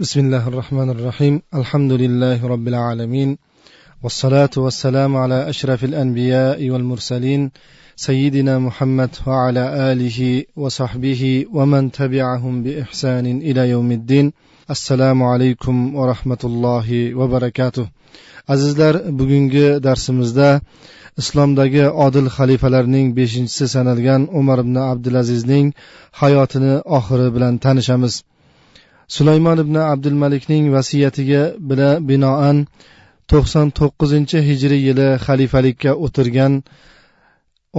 بسم الله الرحمن الرحيم الحمد لله رب العالمين والصلاة والسلام على أشرف الأنبياء والمرسلين سيدنا محمد وعلى آله وصحبه ومن تبعهم بإحسان إلى يوم الدين السلام عليكم ورحمة الله وبركاته azizlar bugungi darsimizda islomdagi odil xalifalarning beshinchisi sanalgan umar ibn abdulazizning hayotini oxiri bilan tanishamiz Sulaymon ibn abdulmalikning vasiyatiga bilan binoan to'qson to'qqizinchi hijriy yili xalifalikka o'tirgan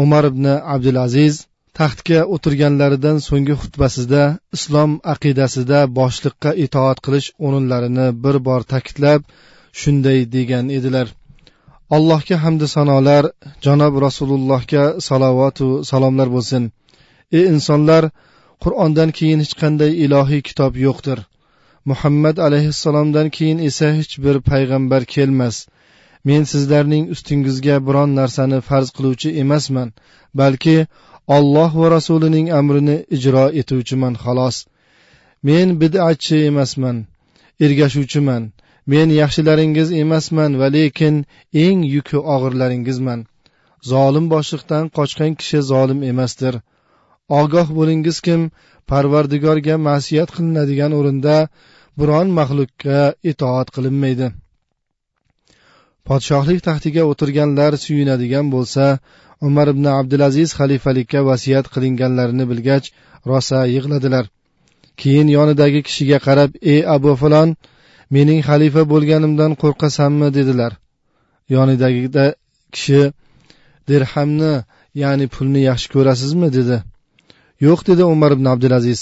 umar ibn abdulaziz taxtga o'tirganlaridan so'nggi xutbasida islom aqidasida boshliqqa itoat qilish o'rinlarini bir bor ta'kidlab shunday degan edilar. Allohga hamdu sanolar janob rasulullohga salovatu salomlar bo'lsin. Ey insonlar qur'ondan keyin hech qanday ilohiy kitob yo'qdir. Muhammad alayhissalomdan keyin esa hech bir payg'ambar kelmas. Men sizlarning ustingizga biron narsani farz qiluvchi emasman balki olloh va rasulining amrini ijro etuvchiman xolos. Men bid'atchi emasman ergashuvchiman. Men yaxshilaringiz emasman va lekin eng yuki og'irlaringizman. Zolim boshliqdan qochgan kishi zolim emasdir. Ogoh bo'lingiz kim? Parvardigorga ma'siyat qilinadigan o'rinda biron maxluqqa itoat qilinmaydi. Podshohlik taxtiga o'tirganlar suyunadigan bo'lsa umar ibn abdulaziz xalifalikka vasiyat qilinganlarini bilgach rosa yig'ladilar. Keyin yonidagi kishiga qarab ey abu falon mening xalifa bo'lganimdan qo'rqasanmi? dedilar. Yonidagida kishi dirhamni ya'ni pulni yaxshi ko'rasizmi? dedi. Yo'q dedi umar ibn abdulaziz.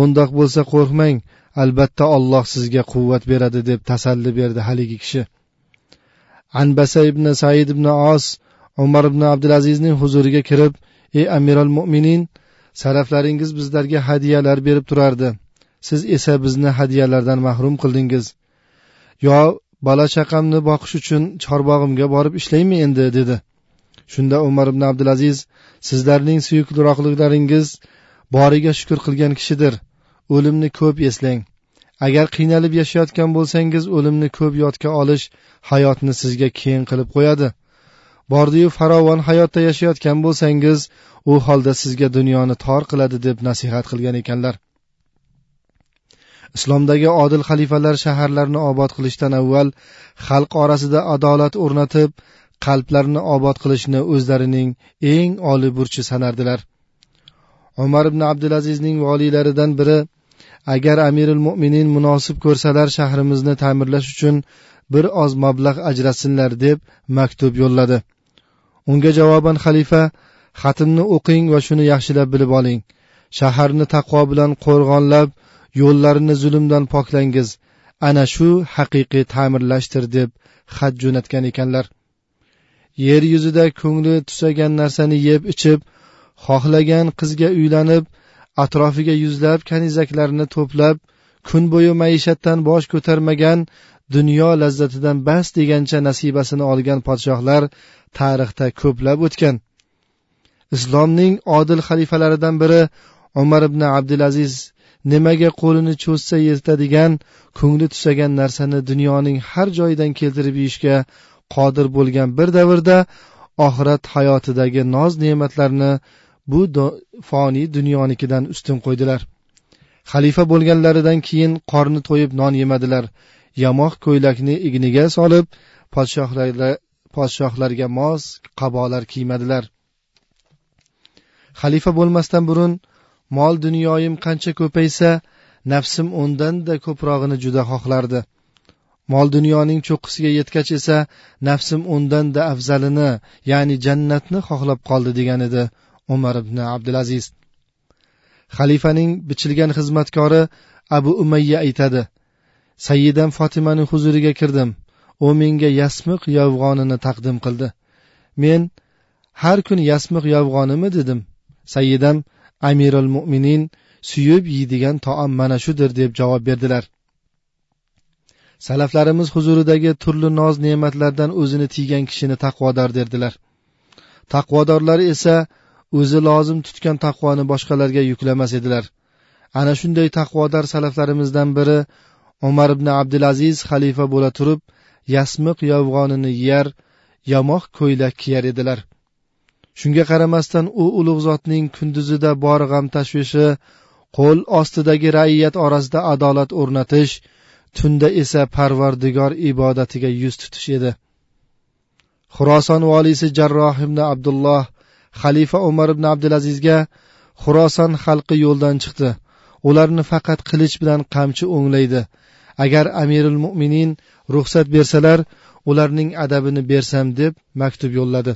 O'ndoq bo'lsa qo'rqmang. Albatta olloh sizga quvvat beradi deb tasalli berdi haligi kishi. Anbasa ibn said ibn os umar ibn abdulazizning huzuriga kirib ey amiral mo'minin saraflaringiz bizlarga hadyalar berib turardi. Siz esa bizni hadyalardan mahrum qildingiz. Yo bola chaqamni boqish uchun chorbog'imga borib ishlaymi endi? dedi. Shunda umar ibn abdulaziz sizlarning suyukliroqliklaringiz boriga shukur qilgan kishidir. O'limni ko'p eslang. Agar qiynalib yashayotgan bo'lsangiz o'limni ko'p yodga olish hayotni sizga keng qilib qo'yadi. Bordiyu farovon hayotda yashayotgan bo'lsangiz u holda sizga dunyoni tor qiladi deb nasihat qilgan ekanlar. Islomdagi odil xalifalar shaharlarni obod qilishdan avval xalq orasida adolat o'rnatib qalblarni obod qilishni o'zlarining eng oliy burchi sanardilar. Umar ibn abdulazizning voliylaridan biri agar amiril mo'minin munosib ko'rsalar shahrimizni ta'mirlash uchun bir oz mablag' ajratsinlar deb maktub yo'lladi. Unga javoban xalifa xatimni o'qing va shuni yaxshilab bilib oling. Shaharni taqvo bilan qo'rg'onlab yo'llarini zulmdan poklangiz. Ana shu haqiqiy ta'mirlashdir deb xat jo'natgan ekanlar. Yer yuzida ko'ngli tusagan narsani yeb ichib xohlagan qizga uylanib atrofiga yuzlab kanizaklarni to'plab kun bo'yi maishatdan bosh ko'tarmagan dunyo lazzatidan bas degancha nasibasini olgan podshohlar tarixda ko'plab o'tgan. Islomning odil xalifalaridan biri umar ibn abdulaziz nimaga qo'lini cho'zsa yetadigan ko'ngli tusagan narsani dunyoning har joyidan keltirib yeyishga qodir bo'lgan bir davrda oxirat hayotidagi noz ne'matlarni bu foniy dunyonikidan ustun qo'ydilar. Xalifa bo'lganlaridan keyin qorni to'yib non yemadilar. Yamoq ko'ylakni igniga solib podshohlarga mos qabolar kiymadilar. Xalifa bo'lmasdan burun mol dunyoyim qancha ko'paysa nafsim undanda ko'prog'ini juda xohlardi. Mol dunyoning cho'qqisiga yetgach esa nafsim undanda afzalini ya'ni jannatni xohlab qoldi degan edi. Umar ibn abdulaziz. Xalifaning bichilgan xizmatkori abu umayya aytadi sayyidam fotimaning huzuriga kirdim. U menga yasmiq yovg'onini taqdim qildi. Men har kun yasmiq yovg'onimi? dedim. Sayyidam amirul mo'minin suyib yeydigan taom mana shudir deb javob berdilar. Salaflarimiz huzuridagi turli noz ne'matlardan o'zini tiygan kishini taqvodor derdilar. Taqvodorlar esa o'zi lozim tutgan taqvoni boshqalarga yuklamas edilar. Ana shunday taqvodor salaflarimizdan biri umar ibn abdulaziz xalifa bo'la turib yasmiq yovg'onini yeyar yamoq ko'ylak kiyar edilar. Shunga qaramasdan u ulug' zotning kunduzida bor g'am tashvishi qo'l ostidagi raiyat orasida adolat o'rnatish tunda esa parvardigor ibodatiga yuz tutish edi. Xuroson voliysi jarroh ibn abdulloh xalifa umar ibn abdulazizga xuroson xalqi yo'ldan chiqdi. Ularni faqat qilich bilan qamchi o'nglaydi. Agar amirul mo'minin ruxsat bersalar ularning adabini bersam deb maktub yo'lladi.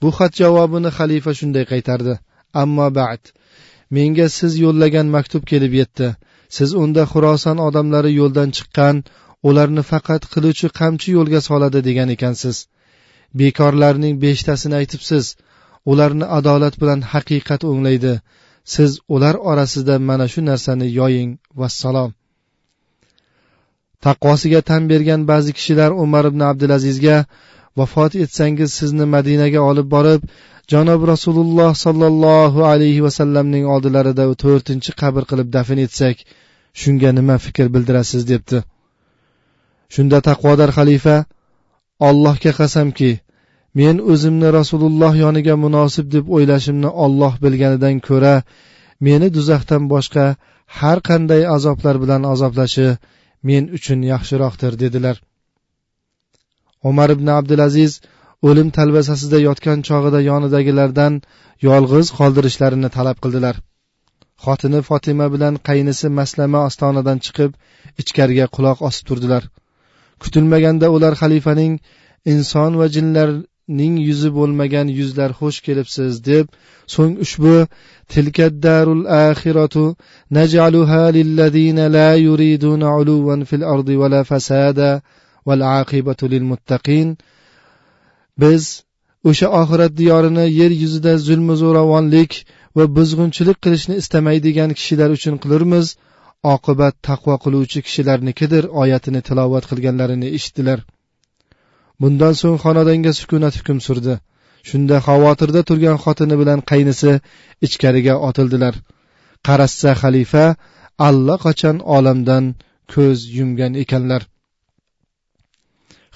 Bu xat javobini xalifa shunday qaytardi. Ammo bad. Menga siz yo'llagan maktub kelib yetdi. Siz unda xuroson odamlari yo'ldan chiqqan ularni faqat qiluvchi qamchi yo'lga soladi degan ekansiz. Bekorlarning beshtasini aytibsiz. Ularni adolat bilan haqiqat o'nglaydi. Siz ular orasida mana shu narsani yoying. Vassalom. Taqvosiga tan bergan ba'zi kishilar umar ibn abdulazizga vafot etsangiz sizni madinaga olib borib janob rasululloh sollallohu alayhi vasallamning oldilarida to'rtinchi qabr qilib dafn etsak shunga nima fikr bildirasiz? debdi. Shunda taqvodor xalifa ollohga qasamki men o'zimni rasululloh yoniga munosib deb o'ylashimni olloh bilganidan ko'ra meni do'zaxdan boshqa har qanday azoblar bilan azoblashi men uchun yaxshiroqdir dedilar. Umar ibn abdulaziz o'lim talvasasida yotgan chog'ida yonidagilardan yolg'iz qoldirishlarini talab qildilar. Xotini fotima bilan qaynisi maslama ostonadan chiqib ichkariga quloq osib turdilar. Kutilmaganda ular xalifaning inson va jinlar ning yuzi bo'lmagan yuzlar xush kelibsiz deb so'ng ushbu tilkaddarul axiratu naj'aluha lillazina la yuriduna uluwan fil ardi la fasada val aqibatu lil muttaqin. Biz o'sha oxirat diyorini yer yuzida zulmu zo'ravonlik va buzg'unchilik qilishni istamaydigan kishilar uchun qilurmiz. Oqibat taqvo qiluvchi kishilarnikidir oyatini tilovat qilganlarini eshitdilar. Bundan so'ng xonadonga sukunat hukm surdi. Shunda xavotirda turgan xotini bilan qaynisi ichkariga otildilar. Qarashsa xalifa allaqachon olamdan ko'z yumgan ekanlar?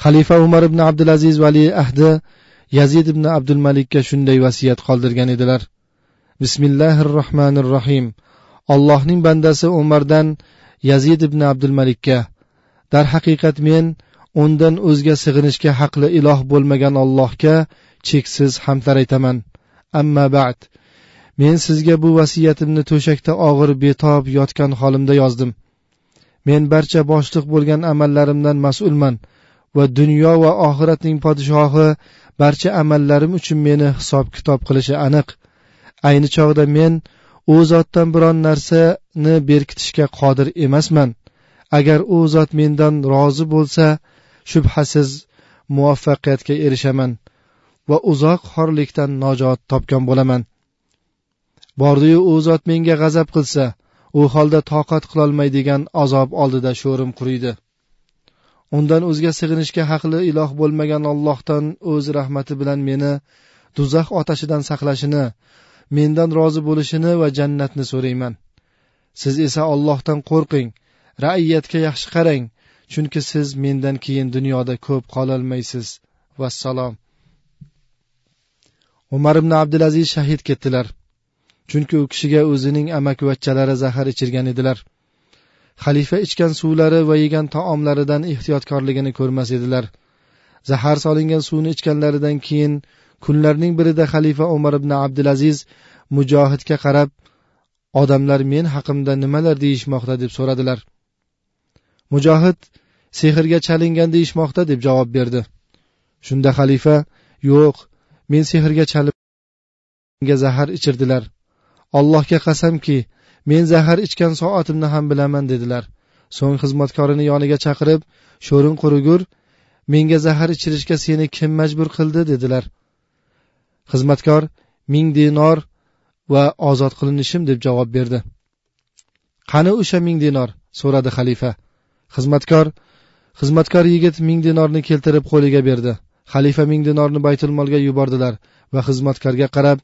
Xalifa umar ibn abdulaziz vali ahdi yazid ibn abdulmalikka shunday vasiyat qoldirgan edilar. Bismillahi rohmanir rohim allohning bandasi umardan yazid ibn abdulmalikka. Darhaqiqat men undan o'zga sig'inishga haqli iloh bo'lmagan allohga cheksiz hamdlar aytaman. Amma ba'd. Men sizga bu vasiyatimni to'shakda og'ir betob yotgan holimda yozdim. Men barcha boshliq bo'lgan amallarimdan mas'ulman va dunyo va oxiratning podshohi barcha amallarim uchun meni hisob kitob qilishi aniq. Ayni chog'da men u zotdan biron narsani berkitishga qodir emasman. Agar u zot mendan rozi bo'lsa shubhasiz muvaffaqiyatga erishaman va uzoq xorlikdan najot topgan bo'laman. Bordiyu u zot menga g'azab qilsa u holda toqat qilolmaydigan azob oldida sho'rim quriydi. Undan o'zga sig'inishga haqli iloh bo'lmagan ollohdan o'z rahmati bilan meni do'zax otashidan saqlashini mendan rozi bo'lishini va jannatni so'rayman. Siz esa ollohdan qo'rqing raiyatga yaxshi qarang chunki siz mendan keyin dunyoda ko'p qololmaysiz. Vassalom. Umar ibn abdulaziz shahid ketdilar. Chunki u kishiga o'zining amakivachchalari zahar ichirgan edilar. Xalifa ichgan suvlari va yegan taomlaridan ehtiyotkorligini ko'rmas edilar. Zahar solingan suvni ichganlaridan keyin kunlarning birida xalifa umar ibn abdulaziz mujohidga qarab odamlar men haqimda nimalar deyishmoqda? deb so'radilar. Mujohid sehrga chalingan deyishmoqda deb javob berdi. Shunda xalifa yo'q men sehrga chalib zahar ichirdilar. Allohga qasamki men zahar ichgan soatimni ham bilaman dedilar. So'ng xizmatkorini yoniga chaqirib sho'rin qurigur menga zahar ichirishga seni kim majbur qildi dedilar. Xizmatkor ming dinor va ozod qilinishim deb javob berdi. Qani o'sha ming dinor? so'radi xalifa. Xizmatkor xizmatkor yigit ming dinorni keltirib qo'liga berdi. Xalifa ming dinorni baytulmolga yubordilar va xizmatkorga qarab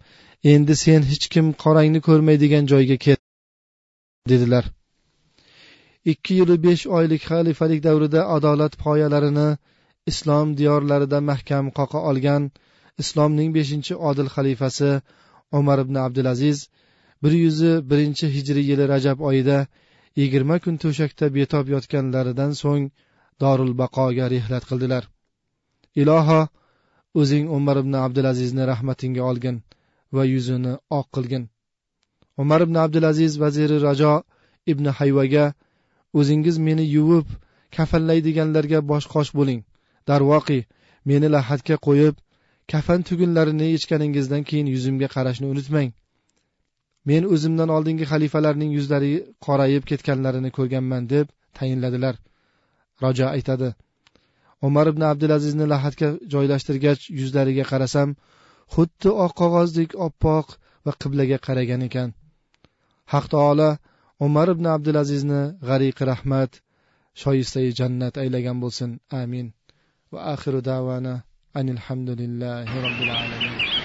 endi sen hech kim qorangni ko'rmaydigan joyga ket dedilar. Ikki yilu besh oylik xalifalik davrida adolat poyalarini islom diyorlarida mahkam qoqa olgan islomning beshinchi odil xalifasi umar ibn abdulaziz bir yuz birinchi hijriy yili rajab oyida yigirma kun to'shakda betob yotganlaridan so'ng dorul baqoga rehlat qildilar. Iloho o'zing umar ibn abdulazizni rahmatingga olgin va yuzini oq qilgin. Umar ibn abdulaziz vaziri rajo ibn hayvaga o'zingiz meni yuvib kafanlaydiganlarga bosh qosh bo'ling. Darvoqi meni lahatga qo'yib kafan tugunlarini yechganingizdan keyin yuzimga qarashni unutmang. Men o'zimdan oldingi xalifalarning yuzlari qorayib ketganlarini ko'rganman deb tayinladilar. Rajo aytadi umar ibn abdulazizni lahatga joylashtirgach yuzlariga qarasam xuddi oq qog'ozdek oppoq va qiblaga qaragan ekan. Haq taolo umar ibn abdulazizni g'ariqi rahmat shoyistai jannat aylagan bo'lsin. Amin. Va axiru davana anilhamdulillahi robbil alamin.